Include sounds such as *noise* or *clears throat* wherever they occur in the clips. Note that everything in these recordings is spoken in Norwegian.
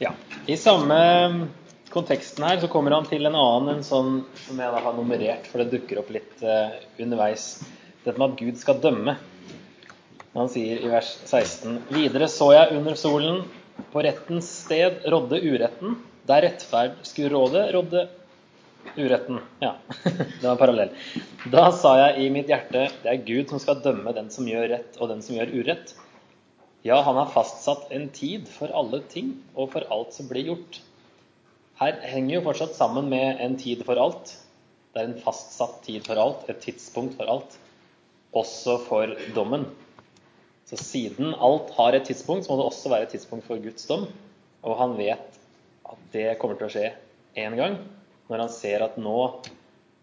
Ja. I samme konteksten her så kommer han til en annen en sånn som jeg da har nummerert, for det dukker opp litt uh, underveis. Dette med at Gud skal dømme. Han sier i vers 16.: Videre så jeg under solen på rettens sted rådde uretten. Der rettferd skulle råde, rådde uretten. Ja, *laughs* det var en parallell. Da sa jeg i mitt hjerte det er Gud som skal dømme den som gjør rett, og den som gjør urett. Ja, han har fastsatt en tid for alle ting og for alt som blir gjort. Her henger jo fortsatt sammen med en tid for alt. Det er en fastsatt tid for alt, et tidspunkt for alt. Også for dommen. Så siden alt har et tidspunkt, så må det også være et tidspunkt for Guds dom. Og han vet at det kommer til å skje én gang, når han ser at nå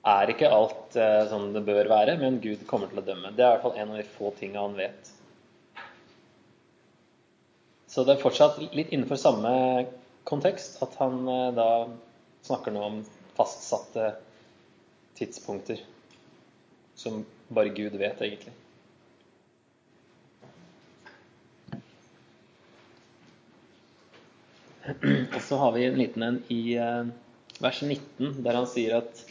er ikke alt eh, som det bør være, men Gud kommer til å dømme. Det er i hvert fall en av de få tingene han vet. Så det er fortsatt litt innenfor samme kontekst at han eh, da snakker nå om fastsatte tidspunkter som bare Gud vet, egentlig. Og så har vi en liten en i eh, vers 19, der han sier at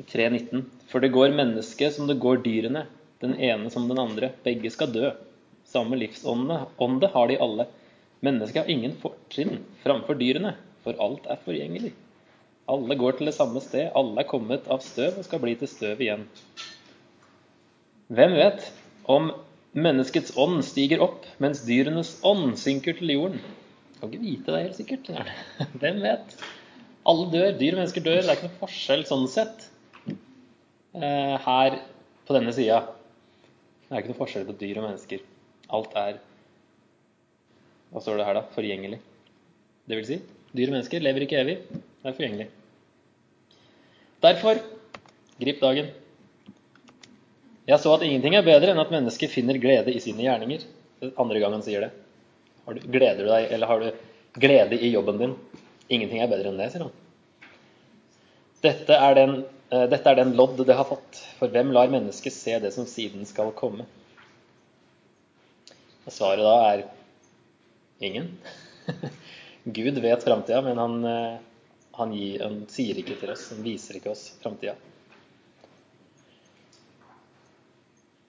i 3.19 For det går mennesket som det går dyrene, den ene som den andre. Begge skal dø. Samme livsånde har de alle. Mennesket har ingen fortrinn framfor dyrene, for alt er forgjengelig. Alle går til det samme sted, alle er kommet av støv og skal bli til støv igjen. Hvem vet om menneskets ånd stiger opp, mens dyrenes ånd synker til jorden? Kan ikke vite det helt sikkert. *laughs* Hvem vet? Alle dør. Dyr og mennesker dør. Det er ikke noe forskjell sånn sett eh, her på denne sida. Det er ikke noe forskjell på dyr og mennesker. Alt er Hva står det her, da? Forgjengelig. Det vil si, dyr og mennesker lever ikke evig. Det er forgjengelig. Derfor grip dagen. Jeg så at ingenting er bedre enn at mennesket finner glede i sine gjerninger. Andre gang han sier det. Du, gleder du deg, eller har du glede i jobben din? Ingenting er bedre enn det, sier han. Dette er, den, uh, dette er den lodd det har fått, for hvem lar mennesket se det som siden skal komme? Og svaret da er ingen. *laughs* Gud vet framtida, men han, uh, han, gir, han, sier ikke til oss, han viser ikke oss framtida.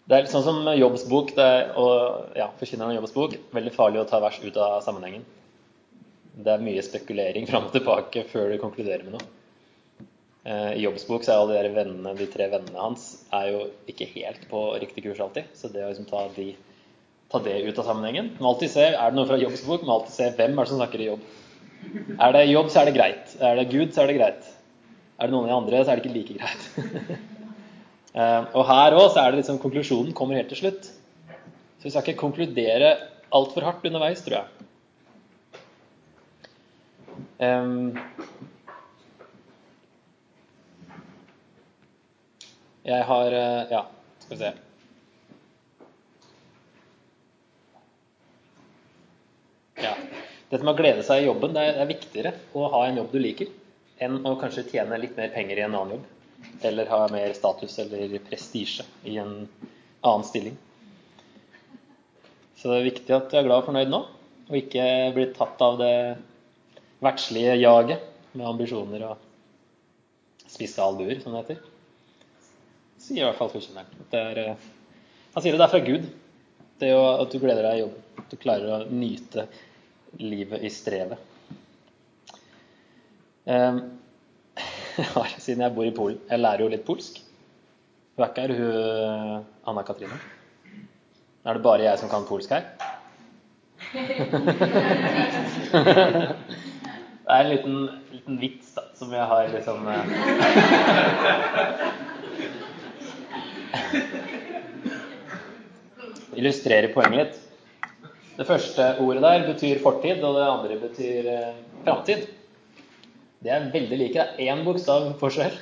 Det er litt sånn som jobbsbok er, og ja, forkynneren av jobbsbok. Veldig farlig å ta vers ut av sammenhengen. Det er mye spekulering fram og tilbake før du konkluderer med noe. I I jobbsbok så er alle de, vennene, de tre vennene hans er jo ikke helt på riktig kurs alltid. Så det å liksom ta, de, ta, det ut av sammenhengen må alltid se, Er det noe fra jobbsbok, må alltid se hvem er det som snakker i jobb. Er det jobb, så er det greit. Er det Gud, så er det greit. Er det noen av de andre, så er det ikke like greit. *laughs* Eh, og her òg er det liksom konklusjonen kommer helt til slutt. Så vi skal ikke konkludere altfor hardt underveis, tror jeg. Jeg har eh, Ja, skal vi se. Ja. Dette med å glede seg i jobben, det er viktigere å ha en jobb du liker, enn å kanskje tjene litt mer penger i en annen jobb eller ha mer status eller prestisje i en annen stilling. Så det er viktig at du er glad og fornøyd nå, og ikke blir tatt av det verdslige jaget med ambisjoner og spisse albuer, som det heter. Sier i hvert fall forkynneren. Eh, han sier det er fra Gud. Det jo at du gleder deg i jobb. At du klarer å nyte livet i strevet. *laughs* Um, siden jeg bor i Polen. Jeg lærer jo litt polsk. Hun er ikke her, hun Anna Katrine. Er det bare jeg som kan polsk her? *laughs* Det er en liten, liten vits da, som jeg har liksom eh, *laughs* Illustrerer poenget litt. Det første ordet der betyr fortid, og det andre betyr eh, framtid. Det er veldig like. Det er én bokstav forskjell.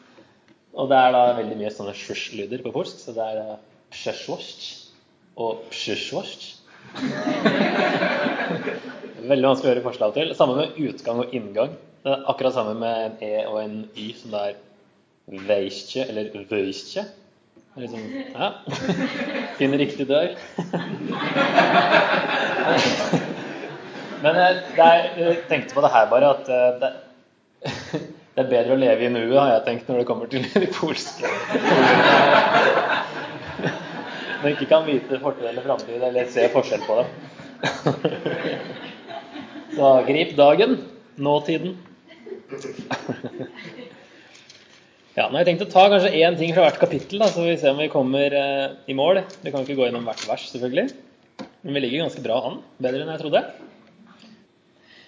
*laughs* Og det er da veldig mye sånne sjusj-lyder på polsk. Så det er psjesjvosj og psjesjvosj. *laughs* Veldig vanskelig å høre forslag til. Samme med utgang og inngang. Det er akkurat samme med en E og en Y, som det er veistje eller vøystje. Liksom, ja. Finn riktig dør. *laughs* Men jeg, er, jeg, tenkte på det her bare at eh, det, det er bedre å leve i nuet, har jeg tenkt, når det kommer til de polske Når ikke kan vite fortid eller framtid, eller se forskjell på det. *laughs* Så grip dagen, nåtiden. Ja, har jeg tenkt å ta kanskje én ting fra hvert kapittel, da, så vi ser om vi kommer eh, i mål. Vi kan ikke gå gjennom hvert vers, selvfølgelig. Men vi ligger ganske bra an. Bedre enn jeg trodde.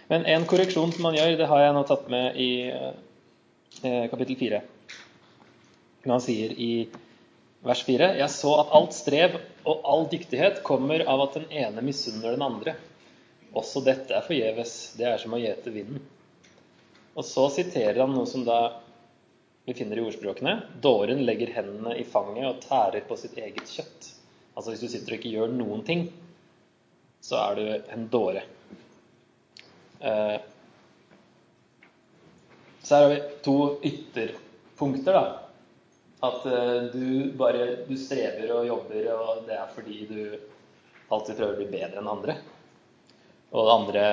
Men en korreksjon som man gjør, det har jeg nå tatt med i eh, kapittel 4. Han sier i vers 4.: Jeg så at alt strev og all dyktighet kommer av at den ene misunner den andre. Også dette er forgjeves. Det er som å gjete vinden. Og så siterer han noe som da vi finner i ordspråkene. Dåren legger hendene i fanget og tærer på sitt eget kjøtt. Altså hvis du sitter og ikke gjør noen ting, så er du en dåre. Eh, så her har vi to ytterpunkter, da. At uh, du bare du strever og jobber, og det er fordi du alltid prøver å bli bedre enn andre. Og den andre,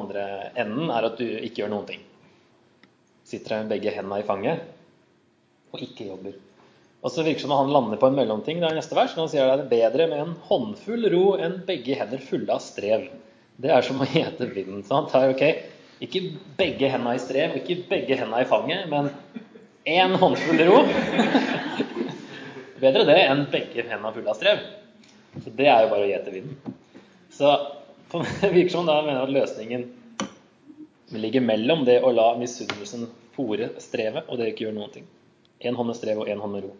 andre enden er at du ikke gjør noen ting. Sitter med begge hendene i fanget og ikke jobber. Og så virker det som han lander på en mellomting der neste vers. når Han sier det er bedre med en håndfull ro enn begge hender fulle av strev. Det er som å gjete vinden. Så han tar ok, ikke begge hendene i strev, ikke begge hendene i fanget, men én håndfull ro. Bedre det enn begge hendene fulle av strev. Så det er jo bare å gjete vinden. Så *laughs* det virker som da mener at løsningen ligger mellom det å la misunnelsen fòre strevet, og det ikke gjøre noen ting. Én hånd med strev og én hånd med ro.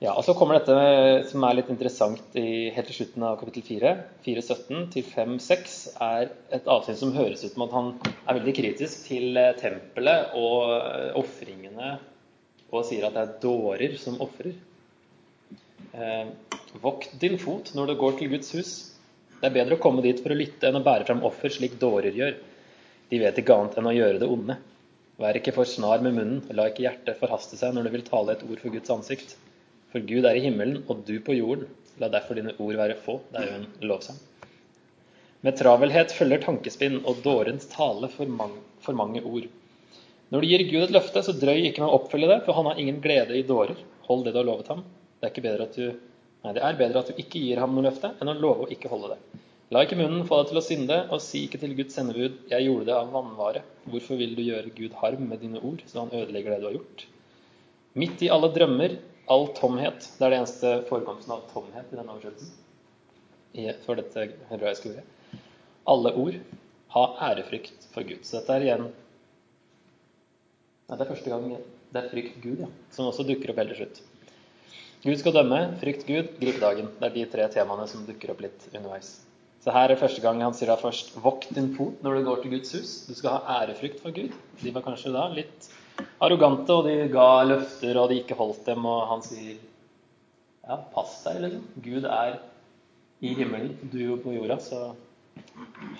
Ja, og Så kommer dette som er litt interessant i, helt til slutten av kapittel 4. 4.17 til 5.6 er et avsnitt som høres ut som at han er veldig kritisk til eh, tempelet og eh, ofringene, og sier at det er dårer som ofrer. Eh, vokt din fot når du går til Guds hus. Det er bedre å komme dit for å lytte enn å bære fram offer slik dårer gjør. De vet ikke annet enn å gjøre det onde. Vær ikke for snar med munnen, la ikke hjertet forhaste seg når du vil tale et ord for Guds ansikt. For Gud er i himmelen, og du på jorden. La derfor dine ord være få. Det er jo en lovsang. Med travelhet følger tankespinn og dårens tale for mange, for mange ord. Når du gir Gud et løfte, så drøy ikke med å oppfylle det, for han har ingen glede i dårer. Hold det du har lovet ham. Det er, ikke bedre at du, nei, det er bedre at du ikke gir ham noe løfte, enn å love å ikke holde det. La ikke munnen få deg til å synde, og si ikke til Guds sendebud 'Jeg gjorde det av vannvare'. Hvorfor vil du gjøre Gud harm med dine ord, så han ødelegger det du har gjort? Midt i alle drømmer all tomhet. Det er det eneste forekomsten av tomhet i denne oversettelsen. For dette hebraiske ordet. Alle ord ha ærefrykt for Gud. Så dette er igjen Nei, Det er første gang det er frykt Gud, ja, som også dukker opp helt til slutt. Gud skal dømme, frykt Gud, grip dagen. Det er de tre temaene som dukker opp litt underveis. Så her er første gang han sier da først vokt din fot når du går til Guds hus. Du skal ha ærefrykt for Gud. De var kanskje da litt arrogante, og de ga løfter, og de ikke holdt dem. Og han sier ja, pass deg, liksom. Gud er i himmelen, du er på jorda, så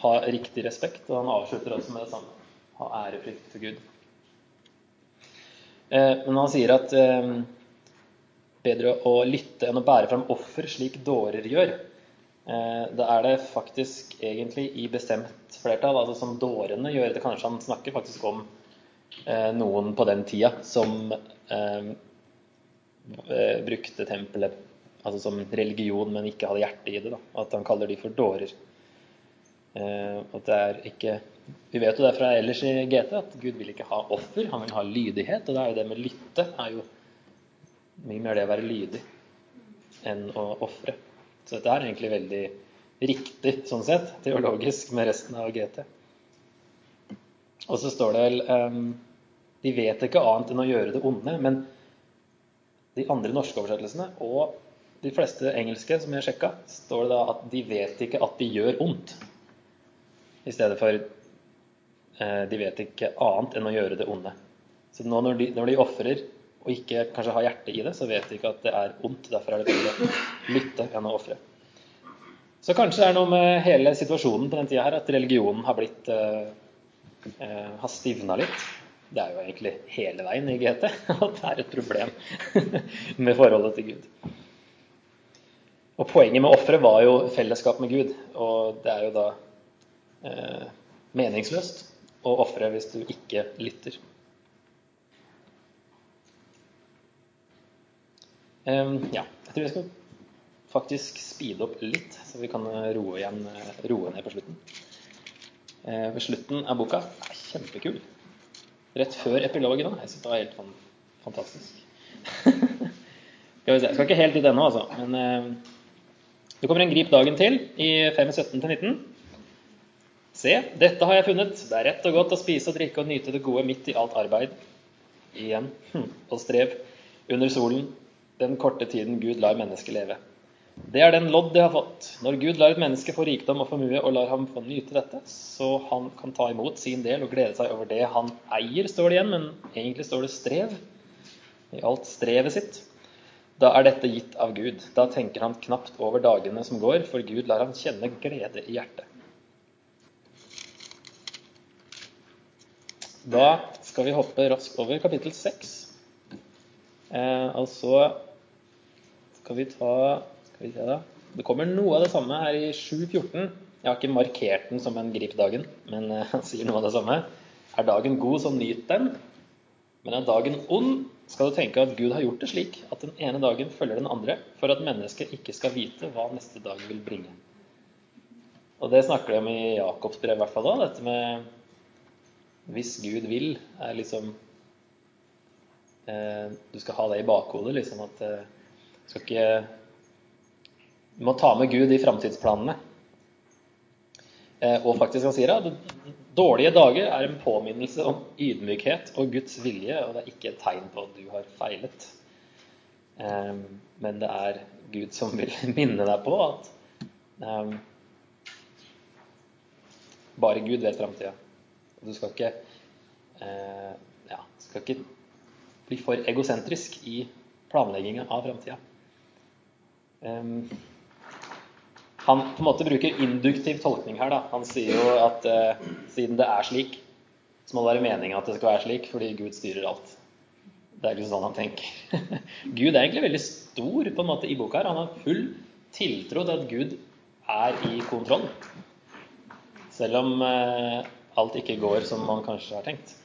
ha riktig respekt. Og han avslutter også med det samme. Ha ærefrykt for Gud. Eh, men han sier at eh, bedre å lytte enn å bære fram offer, slik dårer gjør. Eh, da er det faktisk egentlig i bestemt flertall, altså som dårene gjør. Det kanskje han snakker faktisk om Eh, noen på den tida som eh, brukte tempelet altså som religion, men ikke hadde hjerte i det. Da. At han kaller de for dårer. at det er ikke Vi vet jo det fra ellers i GT at Gud vil ikke ha offer, han vil ha lydighet. Og det er jo det med lytte er jo mye mer det å være lydig enn å ofre. Så dette er egentlig veldig riktig sånn sett, teologisk, med resten av GT. Og så står det vel um, De vet ikke annet enn å gjøre det onde. Men de andre norske oversettelsene og de fleste engelske som jeg sjekka, står det da at de vet ikke at de gjør ondt. I stedet for uh, de vet ikke annet enn å gjøre det onde. Så nå når de, når de ofrer og ikke kanskje har hjerte i det, så vet de ikke at det er ondt. Derfor er det bedre å lytte enn å ofre. Så kanskje det er noe med hele situasjonen på den tida her at religionen har blitt uh, Eh, har stivna litt. Det er jo egentlig hele veien i GT *laughs* at det er et problem *laughs* med forholdet til Gud. Og Poenget med offeret var jo fellesskap med Gud, og det er jo da eh, meningsløst å ofre hvis du ikke lytter. Ja, jeg tror jeg skal faktisk speede opp litt, så vi kan roe, igjen, roe ned på slutten. Eh, ved slutten av boka er kjempekul rett før epilogen. Da. Jeg syns det var helt fantastisk. *laughs* skal vi se. Jeg skal ikke helt dit ennå, altså. Men eh, det kommer en grip dagen til i 5.17-19. Se, dette har jeg funnet. Det er rett og godt å spise og drikke og nyte det gode midt i alt arbeid. Igjen. Hm. Og strev under solen den korte tiden Gud lar mennesket leve. Det er den lodd de har fått. Når Gud lar et menneske få rikdom og formue og lar ham få nyte dette, så han kan ta imot sin del og glede seg over det han eier, står det igjen, men egentlig står det strev. I alt strevet sitt. Da er dette gitt av Gud. Da tenker han knapt over dagene som går, for Gud lar ham kjenne glede i hjertet. Da skal vi hoppe raskt over kapittel 6. Eh, og så skal vi ta skal vi se da. Det kommer noe av det samme her i 7.14. Jeg har ikke markert den som en grip dagen, men eh, han sier noe av det samme. Er dagen god, så nyt den. Men er dagen ond, skal du tenke at Gud har gjort det slik at den ene dagen følger den andre, for at mennesket ikke skal vite hva neste dag vil bringe. Og det snakker de om i Jakobs brev, i hvert fall da, dette med hvis Gud vil, er liksom eh, Du skal ha det i bakhodet, liksom at eh, skal ikke du må ta med Gud i framtidsplanene. Eh, og faktisk, han sier at dårlige dager er en påminnelse om ydmykhet og Guds vilje, og det er ikke et tegn på at du har feilet. Eh, men det er Gud som vil *laughs* minne deg på at eh, bare Gud vet framtida. Du skal ikke, ja, skal ikke bli for egosentrisk i planlegginga av framtida han på en måte bruker induktiv tolkning her. Da. Han sier jo at eh, siden det er slik, så må det være meninga at det skal være slik, fordi Gud styrer alt. Det er ikke sånn han tenker. *laughs* Gud er egentlig veldig stor på en måte i boka. her. Han har full tiltro til at Gud er i kontroll. Selv om eh, alt ikke går som man kanskje har tenkt.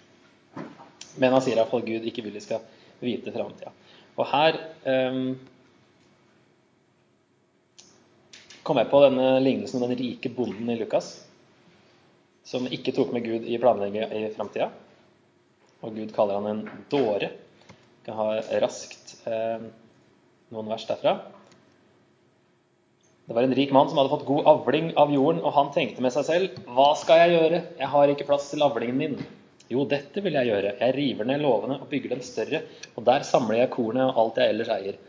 Men han sier iallfall Gud ikke vil vi skal vite framtida. Og her eh, kom jeg på denne lignelsen om den rike bonden i Lukas, som ikke tok med Gud i planlegginga i framtida. Og Gud kaller han en dåre. Jeg kan ha raskt eh, noen vers derfra. Det var en rik mann som hadde fått god avling av jorden, og han tenkte med seg selv Hva skal jeg gjøre? Jeg har ikke plass til avlingen min. Jo, dette vil jeg gjøre. Jeg river ned låvene og bygger dem større, og der samler jeg kornet og alt jeg ellers eier.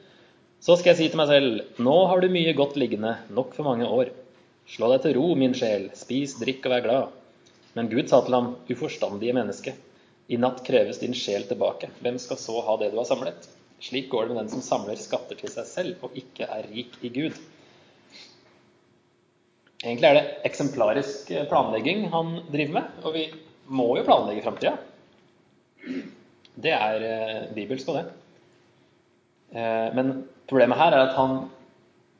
Så skal jeg si til meg selv, nå har du mye godt liggende, nok for mange år. Slå deg til ro, min sjel, spis, drikk og vær glad. Men Gud sa til ham, uforstandige menneske, i natt kreves din sjel tilbake. Hvem skal så ha det du har samlet? Slik går det med den som samler skatter til seg selv og ikke er rik i Gud. Egentlig er det eksemplarisk planlegging han driver med, og vi må jo planlegge framtida. Det er eh, bibelsk og det. Eh, men problemet her er at han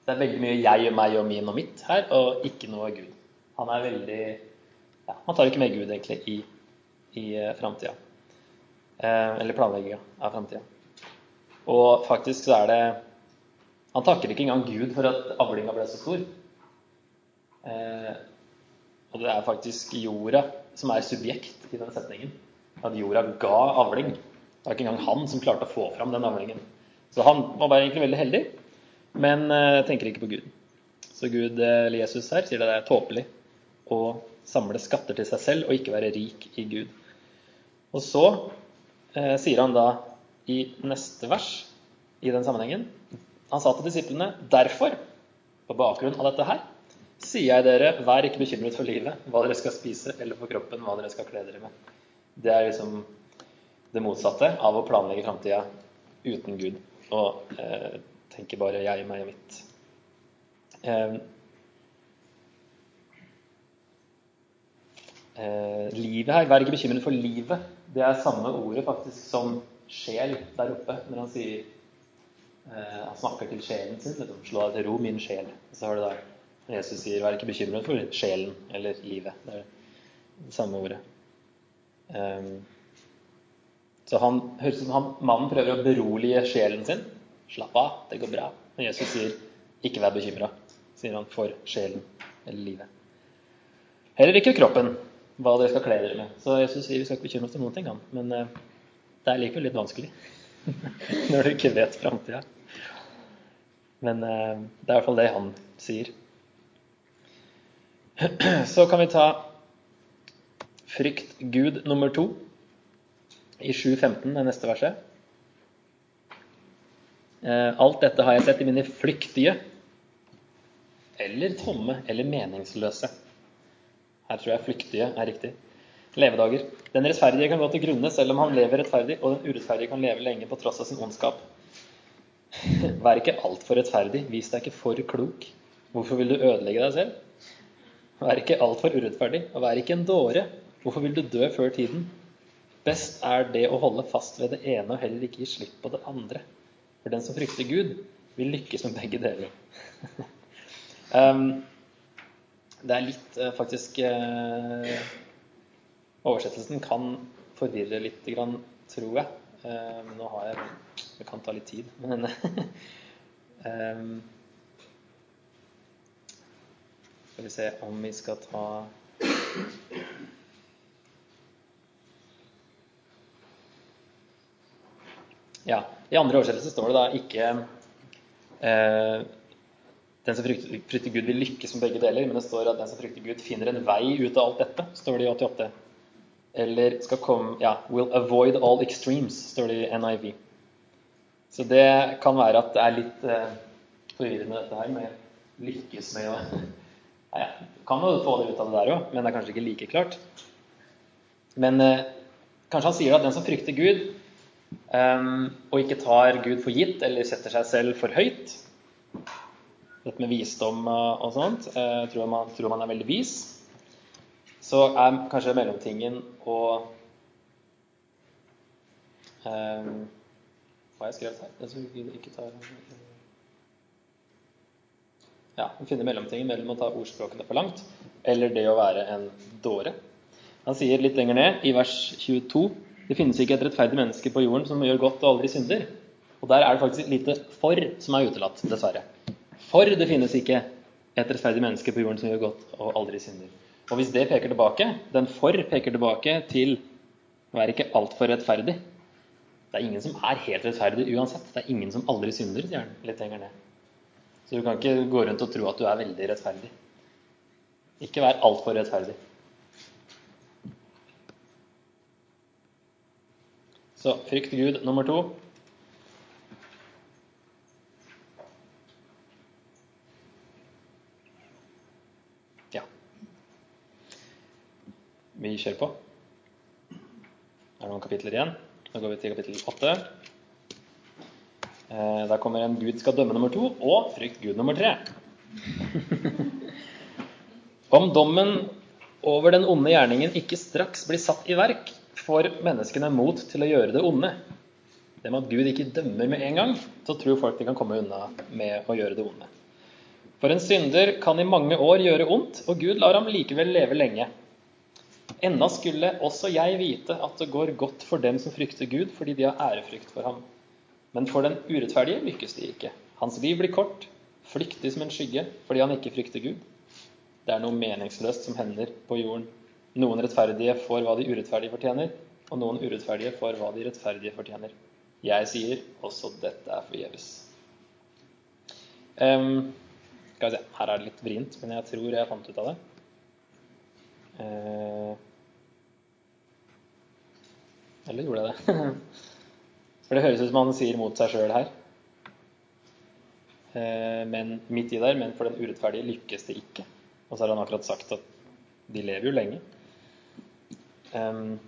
Det er veldig mye jeg og meg og min og mitt her, og ikke noe Gud. Han er veldig ja, Han tar ikke med Gud, egentlig, i, i eh, framtida. Eh, eller planlegginga av framtida. Og faktisk så er det Han takker ikke engang Gud for at avlinga ble så stor. og det er faktisk jorda som er subjekt i den setningen. At jorda ga avling. Det var ikke engang han som klarte å få fram den avlingen. Så han var bare egentlig veldig heldig, men uh, tenker ikke på Gud. Så Gud, eh, eller Jesus her, sier det er tåpelig å samle skatter til seg selv og ikke være rik i Gud. Og så uh, sier han da i neste vers i den sammenhengen Han sa til disiplene derfor, på bakgrunn av dette her, sier jeg dere, vær ikke bekymret for livet, hva dere skal spise, eller for kroppen, hva dere skal kle dere med. Det er liksom det motsatte av å planlegge framtida uten Gud og eh, tenker bare 'jeg, meg og mitt'. Eh, eh, livet her, Vær ikke bekymret for livet. det er samme ordet faktisk som sjel der oppe, når han sier eh, Han snakker til sjelen sin. Liksom, 'Slå deg til ro, min sjel'. Så har du da Jesus sier 'vær ikke bekymret for sjelen eller livet'. Det er det samme ordet. Um, så han høres ut som han, mannen prøver å berolige sjelen sin. 'Slapp av, det går bra'. Men Jesus sier 'ikke vær bekymra', sier han for sjelen eller livet. Heller ikke kroppen, hva dere skal kle dere med. Så Jesus sier vi skal ikke bekymre oss til noen ting, han. Men uh, det er likevel litt vanskelig *laughs* når du ikke vet framtida. Men uh, det er i hvert fall det han sier. *clears throat* Så kan vi ta frykt Gud nummer to i 7.15, det neste verset. Eh, alt dette har jeg sett i mine flyktige eller tomme eller meningsløse. Her tror jeg flyktige er riktig. Levedager. Den rettferdige kan gå til grunne selv om han lever rettferdig, og den urettferdige kan leve lenge på tross av sin ondskap. *laughs* Vær ikke altfor rettferdig, vis deg ikke for klok. Hvorfor vil du ødelegge deg selv? Vær ikke altfor urettferdig, og vær ikke en dåre. Hvorfor vil du dø før tiden? Best er det å holde fast ved det ene og heller ikke gi slipp på det andre. For den som frykter Gud, vil lykkes med begge deler. *laughs* um, det er litt uh, faktisk uh, Oversettelsen kan forvirre litt, grann, tror jeg. Um, nå har jeg Det kan ta litt tid, *laughs* men um, Skal vi se om vi skal ta Ja, I andre oversettelse står det da ikke eh, den som frykter, frykter, Gud, vil lykkes med begge deler, men det står at den som frykter Gud, finner en vei ut av alt dette, står det i 88. Eller skal komme Ja, will avoid all extremes, står det i NIV. Så det kan være at det er litt eh, forvirrende, dette her med lykkes med å *laughs* ja, kan jo få det ut av det der òg, men det er kanskje ikke like klart. Men eh, kanskje han sier at den som frykter Gud, og ikke tar Gud for gitt eller setter seg selv for høyt Dette med visdom og sånt, eh, tror, man, tror man er veldig vis. Så er kanskje mellomtingen å um, Hva har jeg skrevet her? Den som ikke tar ja, finne mellomtingen mellom å ta ordspråkene for langt eller det å være en dåre. Han sier litt lenger ned, i vers 22, det finnes ikke et rettferdig menneske på jorden som gjør godt og aldri synder. Og der er det faktisk et lite 'for' som er utelatt, dessverre. For det finnes ikke et rettferdig menneske på jorden som gjør godt og aldri synder. Og hvis det peker tilbake, den 'for' peker tilbake til å være ikke altfor rettferdig. Det er ingen som er helt rettferdig uansett. Det er ingen som aldri synder, sier han litt lenger ned. Så du kan ikke gå rundt og tro at du er veldig rettferdig. Ikke vær altfor rettferdig. Så frykt Gud nummer to. Ja. Vi kjører på. Det er noen kapitler igjen. Da går vi til kapittel åtte. Eh, da kommer en Gud skal dømme nummer to, og frykt Gud nummer tre. *laughs* Om dommen over den onde gjerningen ikke straks blir satt i verk, får menneskene mot til å gjøre det onde. Det med at Gud ikke dømmer med en gang, så tror folk de kan komme unna med å gjøre det onde. For en synder kan i mange år gjøre ondt, og Gud lar ham likevel leve lenge. Enda skulle også jeg vite at det går godt for dem som frykter Gud, fordi de har ærefrykt for ham. Men for den urettferdige lykkes de ikke. Hans liv blir kort, flyktig som en skygge, fordi han ikke frykter Gud. Det er noe meningsløst som hender på jorden. Noen rettferdige får hva de urettferdige fortjener, og noen urettferdige får hva de rettferdige fortjener. Jeg sier også dette er forgjeves. Um, skal vi se, her er det litt vrient, men jeg tror jeg fant ut av det. Uh, eller gjorde jeg det? *laughs* For det høres ut som han sier mot seg sjøl her. Uh, men midt i der, men for den urettferdige lykkes det ikke. Og så har han akkurat sagt at de lever jo lenge. Men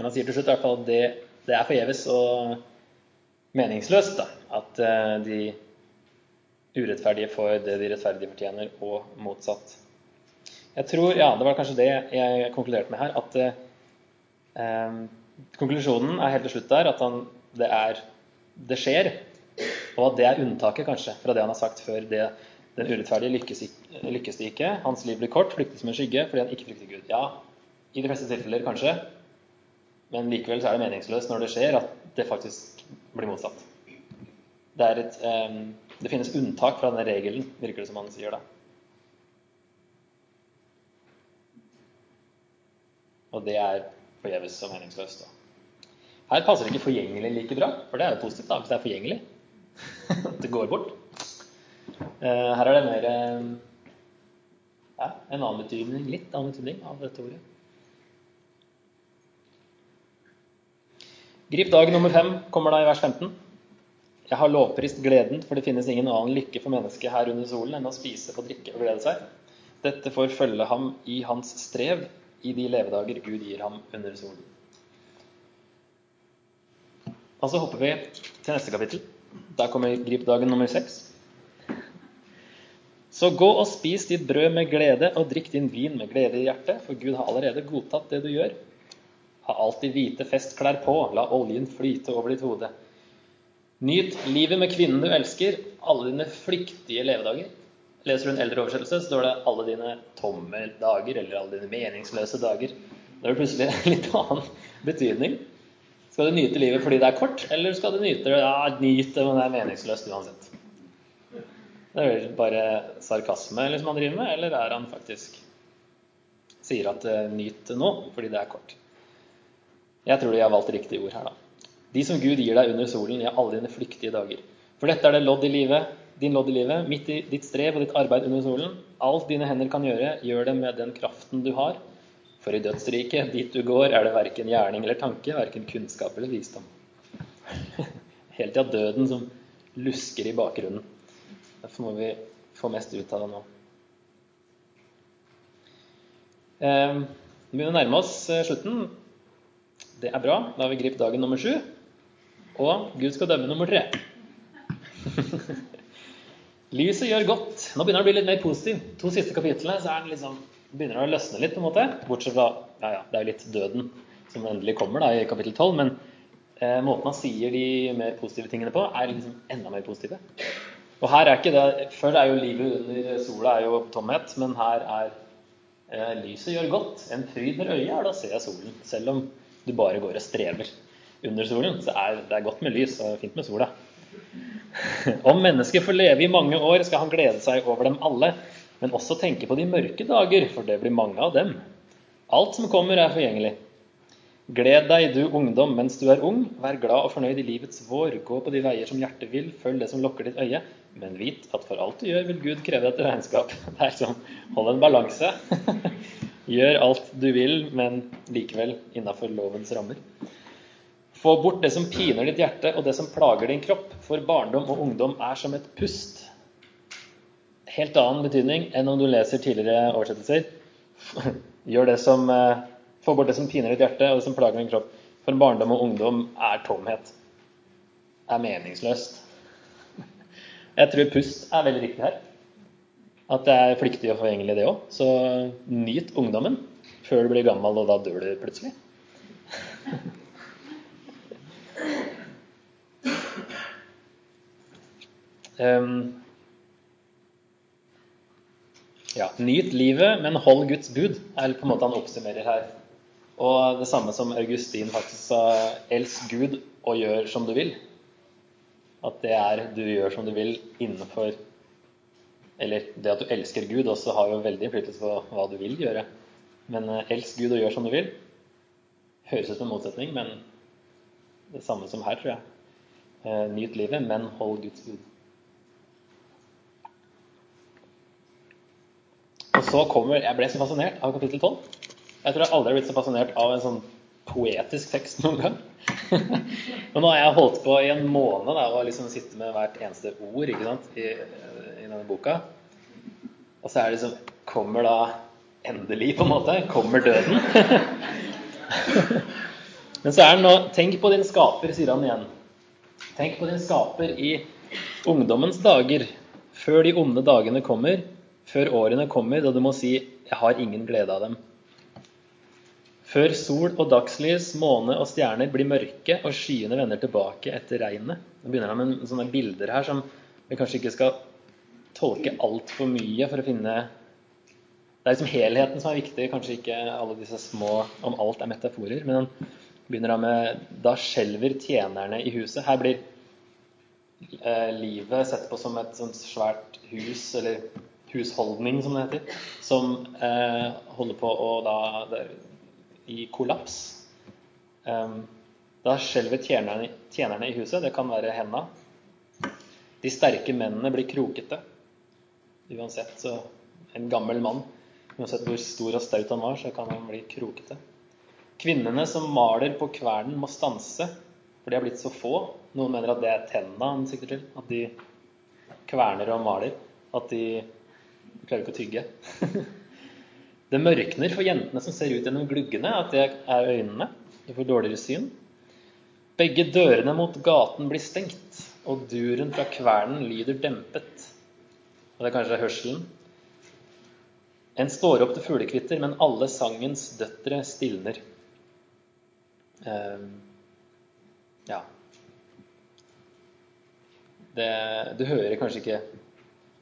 han sier til slutt i hvert fall at det, det er forgjeves og meningsløst da, at eh, de urettferdige får det de rettferdige fortjener, og motsatt. Jeg tror, ja, Det var kanskje det jeg konkluderte med her, at Eh, konklusjonen er helt til slutt der at han, det, er, det skjer, og at det er unntaket kanskje fra det han har sagt før. det den urettferdige lykkes, lykkes det ikke. Hans liv blir kort, flykter som en skygge fordi han ikke frykter Gud. Ja, i de fleste tilfeller kanskje, men likevel er det meningsløst når det skjer, at det faktisk blir motsatt. Det, et, um, det finnes unntak fra denne regelen, virker det som han sier da. Og det er forgjeves og meningsløst. Da. Her passer det ikke forgjengelig like bra, for det er jo positivt da, hvis det er forgjengelig. *laughs* det går bort. Uh, her er det mer uh, ja, en annen betydning, litt annen betydning av dette ordet. Grip dag nummer fem kommer da i vers 15. Jeg har lovprist gleden, for det finnes ingen annen lykke for mennesket her under solen enn å spise, få drikke og glede seg. Dette får følge ham i hans strev i de levedager Gud gir ham under solen. Og så hopper vi til neste kapittel. Der kommer gripdagen nummer seks. Så gå og spis ditt brød med glede og drikk din vin med glede i hjertet, for Gud har allerede godtatt det du gjør. Ha alltid hvite festklær på, la oljen flyte over ditt hode. Nyt livet med kvinnen du elsker, alle dine flyktige levedager. Leser du en eldre oversettelse, står det 'alle dine tomme dager', eller 'alle dine meningsløse dager'. Da er det plutselig en *laughs* litt annen betydning. Skal du nyte livet fordi det er kort, eller skal du nyte det ja, nyte, men det er meningsløst uansett? Det er vel bare sarkasme liksom, han driver med, eller er han faktisk sier at uh, nyt nå fordi det er kort? Jeg tror de har valgt riktige ord her, da. De som Gud gir deg under solen i alle dine flyktige dager. For dette er det lodd i livet din lodd i livet, midt i ditt strev og ditt arbeid under solen. Alt dine hender kan gjøre, gjør det med den kraften du har. For i dødsriket, dit du går, er det verken gjerning eller tanke, verken kunnskap eller visdom. *laughs* Helt til at døden som lusker i bakgrunnen. Derfor må vi få mest ut av det nå. Eh, vi begynner å nærme oss eh, slutten. Det er bra. Da har vi gripet dagen nummer sju. Og Gud skal dømme nummer tre. *laughs* Lyset gjør godt. Nå begynner det å bli litt mer positiv. To siste kapitlene så er den liksom, begynner det å løsne litt, på en måte. Bortsett fra ja, ja, det er jo litt døden som endelig kommer da, i kapittel 12. Men eh, måten han sier de mer positive tingene på, er liksom enda mer positive. Og her er ikke det, Før er jo livet under sola er jo tomhet, men her er eh, lyset gjør godt. En fryd for øyet er da ser jeg solen. Selv om du bare går og strever under solen, så er det er godt med lys og fint med sola. *laughs* Om mennesket får leve i mange år, skal han glede seg over dem alle, men også tenke på de mørke dager, for det blir mange av dem. Alt som kommer, er forgjengelig. Gled deg, du ungdom, mens du er ung. Vær glad og fornøyd i livets vår. Gå på de veier som hjertet vil, følg det som lokker ditt øye. Men vit at for alt du gjør, vil Gud kreve et regnskap. *laughs* Det er sånn, hold en balanse. *laughs* Gjør alt du vil, men likevel innafor lovens rammer. Få bort det som piner ditt hjerte, og det som plager din kropp, for barndom og ungdom er som et pust. Helt annen betydning enn om du leser tidligere oversettelser. *laughs* Gjør det som, eh, Få bort det som piner ditt hjerte, og det som plager din kropp. For barndom og ungdom er tomhet. Er meningsløst. Jeg tror pust er veldig riktig her. At det er flyktig og forgjengelig, det òg. Så nyt ungdommen før du blir gammel, og da dør du plutselig. Um, ja, Nyt livet, men hold Guds bud, er på en måte han oppsummerer her. Og det samme som Augustin faktisk sa, elsk Gud og gjør som du vil. At det er du gjør som du vil innenfor Eller det at du elsker Gud også har jo veldig innflytelse på hva du vil gjøre. Men eh, elsk Gud og gjør som du vil. Høres ut som en motsetning, men det samme som her, tror jeg. Eh, nyt livet, men hold Guds bud. Og så kommer Jeg ble så fascinert av kapittel 12. Jeg tror jeg aldri har blitt så fascinert av en sånn poetisk tekst noen gang. *laughs* og nå har jeg holdt på i en måned da, og liksom sitte med hvert eneste ord ikke sant, i, i denne boka. Og så er det liksom Kommer da endelig, på en måte? Kommer døden? *laughs* Men så er det nå Tenk på din skaper, sier han igjen. Tenk på din skaper i ungdommens dager, før de onde dagene kommer før årene kommer da du må si 'jeg har ingen glede av dem'. Før sol og dagslys, måne og stjerner blir mørke, og skyene vender tilbake etter regnet. Nå begynner han med sånne bilder her som vi kanskje ikke skal tolke altfor mye for å finne Det er liksom helheten som er viktig, kanskje ikke alle disse små om alt er metaforer. Men han begynner da med Da skjelver tjenerne i huset. Her blir eh, livet sett på som et sånt svært hus, eller husholdning, som det heter, som eh, holder på å da i kollaps. Um, da skjelver tjenerne, tjenerne, i huset. Det kan være henda. De sterke mennene blir krokete. Uansett så en gammel mann, uansett hvor stor og staut han var, så kan han bli krokete. Kvinnene som maler på kvernen, må stanse, for de har blitt så få. Noen mener at det er tenna han sikter til. At de kverner og maler. At de klarer ikke å tygge. *laughs* Det mørkner for jentene som ser ut gjennom gluggene, at det er øynene. De får dårligere syn. Begge dørene mot gaten blir stengt, og duren fra kvernen lyder dempet. Og det er kanskje hørselen. En står opp til fuglekvitter, men alle sangens døtre stilner. Uh, ja det, Du hører kanskje ikke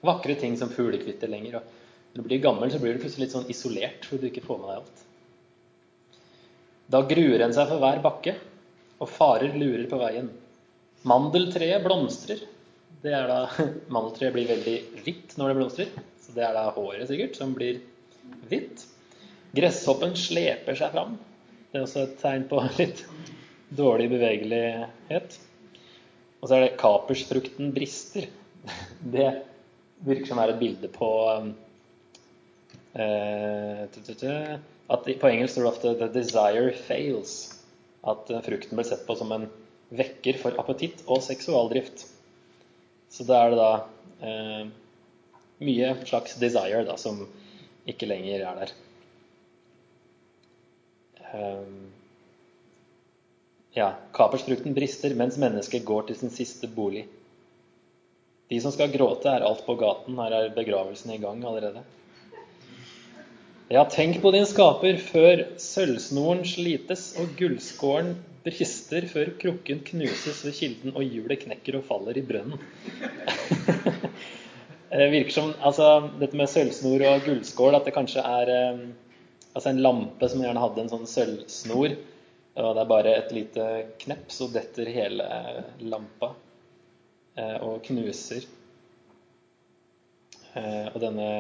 vakre ting som fuglekvitter lenger. og når du blir gammel, så blir du plutselig litt sånn isolert fordi du ikke får med deg alt. Da gruer en seg for hver bakke, og farer lurer på veien. Mandeltreet blomstrer. Det er da, *laughs* Mandeltreet blir veldig hvitt når det blomstrer, så det er da håret sikkert som blir hvitt. Gresshoppen sleper seg fram. Det er også et tegn på *laughs* litt dårlig bevegelighet. Og så er det kapersfrukten brister. *laughs* Det virker som er et bilde på um, at På engelsk står det ofte 'the desire fails'. At eh, frukten blir sett på som en vekker for appetitt og seksualdrift. Så da er det da eh, mye slags desire da, som ikke lenger er der. Um, ja, kapersfrukten brister mens mennesket går til sin siste bolig. De som skal gråte, er alt på gaten. Her er begravelsen i gang allerede. Ja, tenk på din skaper før sølvsnoren slites og gullskåren brister, før krukken knuses ved kilden og hjulet knekker og faller i brønnen. det *laughs* virker som altså, dette med sølvsnor og gullskål, at det kanskje er eh, altså en lampe som gjerne hadde en sånn sølvsnor, og det er bare et lite knepp, så detter hele lampa eh, og knuser. Eh, og denne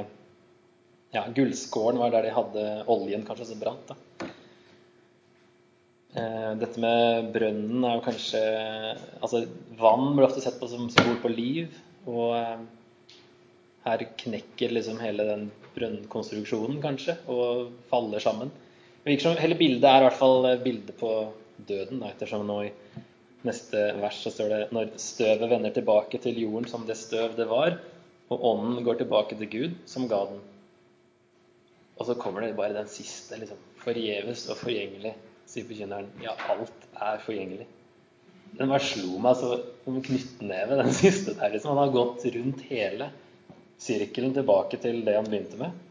ja, gullskåren var der de hadde oljen kanskje som brant. da. Eh, dette med brønnen er jo kanskje Altså, vann blir ofte sett på som symbol på liv. Og eh, her knekker liksom hele den brønnkonstruksjonen, kanskje, og faller sammen. Hele bildet er i hvert fall bildet på døden, da, ettersom nå i neste vers så står det når støvet vender tilbake til jorden som det støv det var, og ånden går tilbake til Gud, som ga den. Og så kommer det bare den siste. liksom, Forgjeves og forgjengelig, sier forkynneren. Ja, alt er forgjengelig. Den bare slo meg så som knyttneve, den *laughs* siste der. liksom. Han har gått rundt hele sirkelen tilbake til det han begynte med.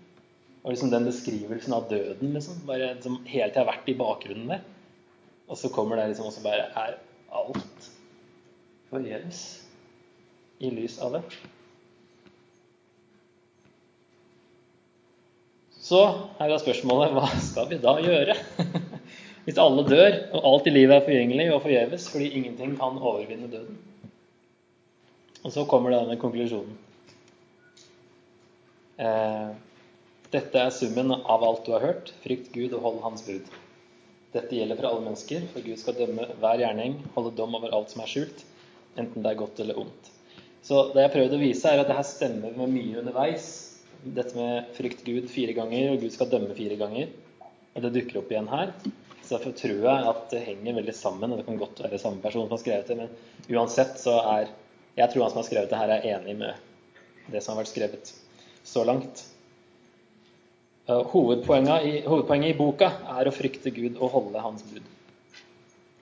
Og liksom den beskrivelsen av døden liksom, bare som hele tida har vært i bakgrunnen der. Og så kommer det liksom, også bare er alt forgjeves i lys av det. Så her er spørsmålet hva skal vi da gjøre? *laughs* Hvis alle dør, og alt i livet er forgjengelig og forgjeves fordi ingenting kan overvinne døden. Og så kommer denne konklusjonen. Eh, dette er summen av alt du har hørt. Frykt Gud og hold Hans bud. Dette gjelder for alle mennesker, for Gud skal dømme hver gjerning, holde dom over alt som er skjult, enten det er godt eller ondt. Så det jeg prøvde å vise, er at det her stemmer med mye underveis dette med frykt Gud fire ganger, og Gud skal dømme fire ganger. Og det dukker opp igjen her. Så derfor tror jeg at det henger veldig sammen. og Det kan godt være samme person som har skrevet det, men uansett så er Jeg tror han som har skrevet det her, er enig med det som har vært skrevet så langt. Hovedpoenget i, hovedpoenget i boka er å frykte Gud og holde Hans bud.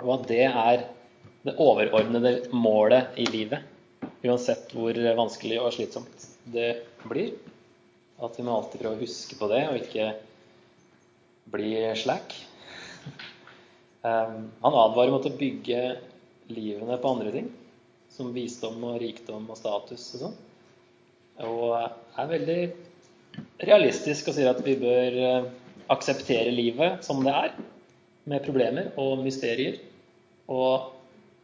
Og at det er det overordnede målet i livet. Uansett hvor vanskelig og slitsomt det blir. At vi må alltid prøve å huske på det, og ikke bli slack. Um, han advarer mot å bygge livene på andre ting, som visdom og rikdom og status og sånn. Og er veldig realistisk og sier at vi bør eh, akseptere livet som det er, med problemer og mysterier, og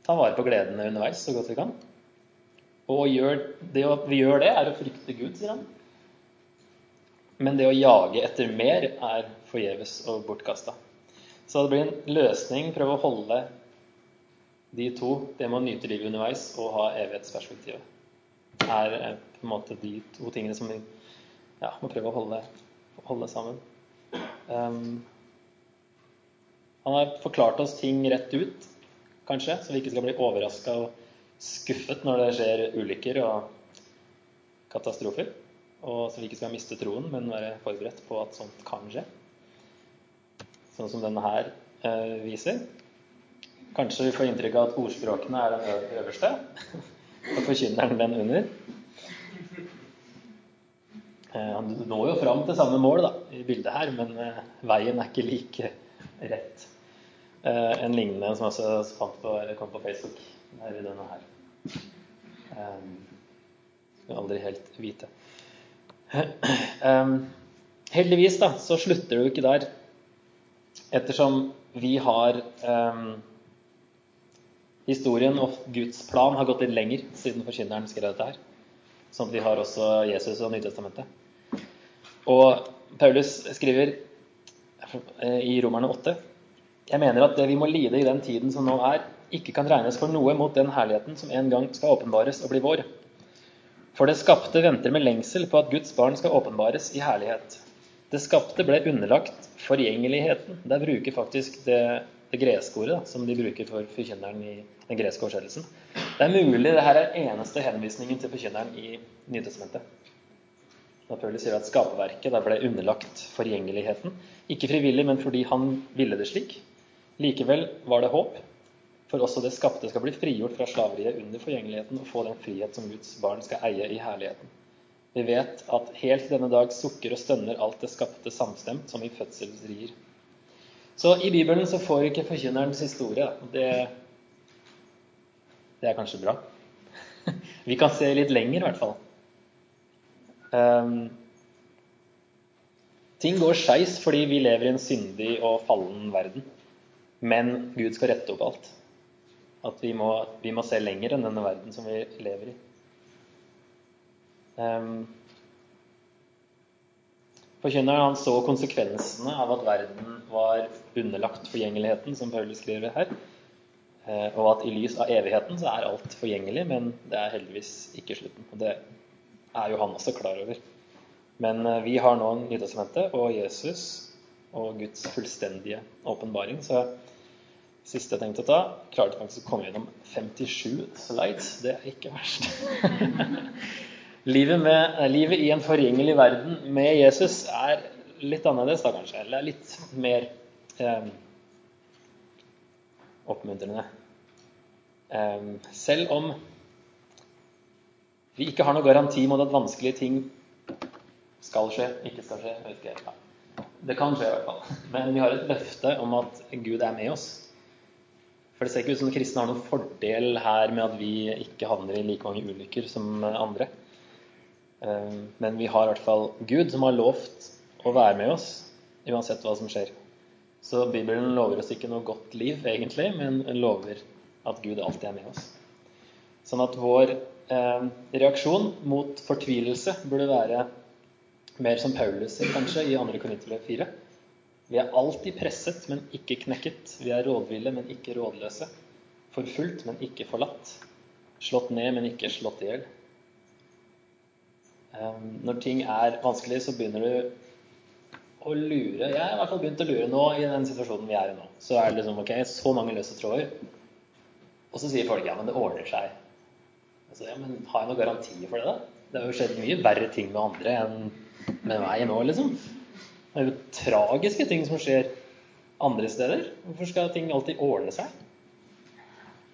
ta vare på gledene underveis så godt vi kan. Og gjør, det vi gjør det, er å frykte Gud, sier han. Men det å jage etter mer er forgjeves og bortkasta. Så det blir en løsning, prøve å holde de to, det med å nyte livet underveis og ha evighetsperspektivet, er eh, på en måte de to tingene som vi ja, må prøve å holde, holde sammen. Um, han har forklart oss ting rett ut, kanskje, så vi ikke skal bli overraska og skuffet når det skjer ulykker og katastrofer. Og så vi ikke skal miste troen, men være forberedt på at sånt kan skje sånn som denne her eh, viser. Kanskje vi får inntrykk av at ordspråkene er den øverste, *laughs* og forkynneren den under. Eh, han når jo fram til samme mål da, i bildet her, men eh, veien er ikke like rett. Eh, en lignende som jeg også på, kom på Facebook, er denne her. Eh, skal aldri helt vite. Eh, heldigvis da, så slutter det jo ikke der ettersom vi har um, Historien og Guds plan har gått litt lenger siden forkynneren skrev dette her. Sånn at vi har også Jesus og Nytestamentet. Og Paulus skriver eh, i Romerne 8 Jeg mener at det vi må lide i den tiden som nå er, ikke kan regnes for noe mot den herligheten som en gang skal åpenbares og bli vår. For det skapte venter med lengsel på at Guds barn skal åpenbares i herlighet. Det skapte ble underlagt forgjengeligheten. Der bruker faktisk det, det greske ordet som de bruker for forkynneren i den greske oversettelsen. Det er mulig det her er eneste henvisningen til forkynneren i Nytestamentet. Da Paulus sier at skaperverket ble underlagt forgjengeligheten. Ikke frivillig, men fordi han ville det slik. Likevel var det håp, for også det skapte skal bli frigjort fra slaveriet under forgjengeligheten og få den frihet som Guds barn skal eie i herligheten. Vi vet at helt denne dag sukker og stønner alt det skapte samstemt, som i fødselsrier. Så i Bibelen så får ikke forkynnerens historie. Det, det er kanskje bra. *laughs* Vi kan se litt lenger, i hvert fall. Um, ting går skeis fordi vi lever i en syndig og fallen verden. Men Gud skal rette opp alt. At vi må, vi må se lenger enn denne verden som vi lever i. Um, Forkynneren han så konsekvensene av at verden var underlagt forgjengeligheten, som Paulus skriver her. Eh, og at i lys av evigheten så er alt forgjengelig, men det er heldigvis ikke slutten. Og det er jo han også klar over. Men eh, vi har nå en Nytestamentet og Jesus og Guds fullstendige åpenbaring. Så siste jeg tenkte å ta, klarte faktisk å komme gjennom 57 slides. Det er ikke verst. *laughs* Livet, med, livet, i en forgjengelig verden med Jesus er litt annerledes, da kanskje. Eller litt mer eh, oppmuntrende. Eh, selv om vi ikke har noe garanti mot at vanskelige ting skal skje, ikke skal skje. ikke. Ja. Det kan skje i hvert fall. Men vi har et løfte om at Gud er med oss. For det ser ikke ut som kristne har noen fordel her med at vi ikke havner i like mange ulykker som andre. Eh, men vi har i hvert fall Gud som har lovt å være med oss uansett hva som skjer. Så Bibelen lover oss ikke noe godt liv, egentlig, men lover at Gud alltid er med oss. Sånn at vår eh, reaksjon mot fortvilelse burde være mer som Paulus kanskje i 2. Korinterbrev 4. Vi er alltid presset, men ikke knekket. Vi er rådville, men ikke rådløse. Forfulgt, men ikke forlatt. Slått ned, men ikke slått i hjel. Ehm, når ting er vanskelig, så begynner du å lure. Jeg har i hvert fall begynt å lure nå i den situasjonen vi er i nå. Så er det liksom ok, så mange løse tråder. Og så sier folk ja, men det ordner seg. Altså, ja, men har jeg noen garantier for det, da? Det har jo skjedd mye verre ting med andre enn med meg nå, liksom. Det er jo tragiske ting som skjer andre steder. Hvorfor skal ting alltid ordne seg?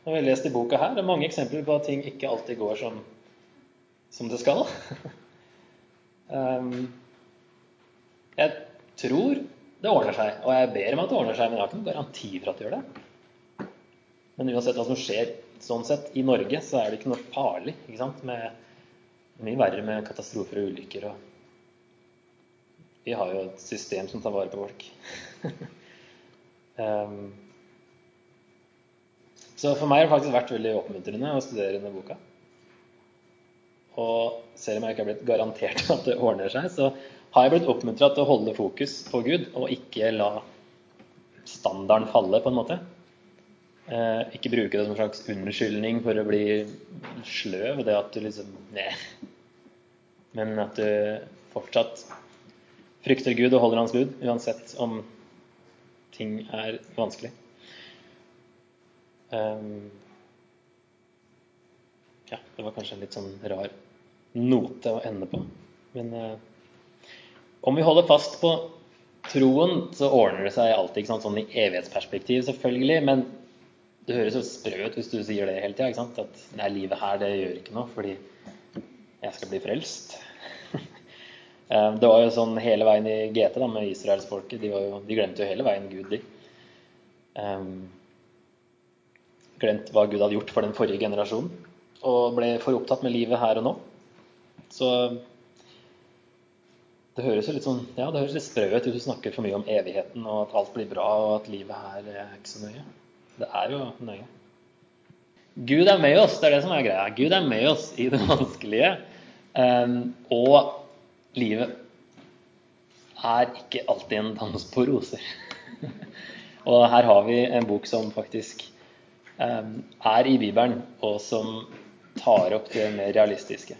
Vi har lest i boka her, det er mange eksempler på at ting ikke alltid går som, som det skal. *laughs* Um, jeg tror det ordner seg. Og jeg ber om at det ordner seg, men jeg har ikke noen garanti for at det gjør det. Men uansett hva som skjer sånn sett i Norge, så er det ikke noe farlig. ikke sant? Med, mye verre med katastrofer og ulykker. og Vi har jo et system som tar vare på folk. um, så for meg har det faktisk vært veldig oppmuntrende å studere denne boka. Og selv om jeg ikke har blitt garantert at det ordner seg, så har jeg blitt oppmuntra til å holde fokus på Gud og ikke la standarden falle, på en måte. Eh, ikke bruke det som en slags unnskyldning for å bli sløv. Det at du liksom Nei. Men at du fortsatt frykter Gud og holder Hans bud, uansett om ting er vanskelig. Um, ja, det var kanskje en litt sånn rar note å ende på. Men uh, om vi holder fast på troen, så ordner det seg alltid ikke sant? sånn i evighetsperspektiv, selvfølgelig. Men det høres jo sprø ut hvis du sier det hele tida. At nei, livet her, det gjør ikke noe fordi jeg skal bli frelst. Um, det var jo sånn hele veien i GT da, med israelsfolket. De, de glemte jo hele veien Gud, de. Um, glemt hva Gud hadde gjort for den forrige generasjonen, og ble for opptatt med livet her og nå. Så det høres jo litt sånn, ja, det høres litt sprø ut hvis du snakker for mye om evigheten og at alt blir bra og at livet her er ikke så nøye. Det er jo nøye. Gud er med oss, det er det som er greia. Gud er med oss i det vanskelige. Um, og livet er ikke alltid en dans på roser. *laughs* og her har vi en bok som faktisk er i Bibelen, og som tar opp det mer realistiske.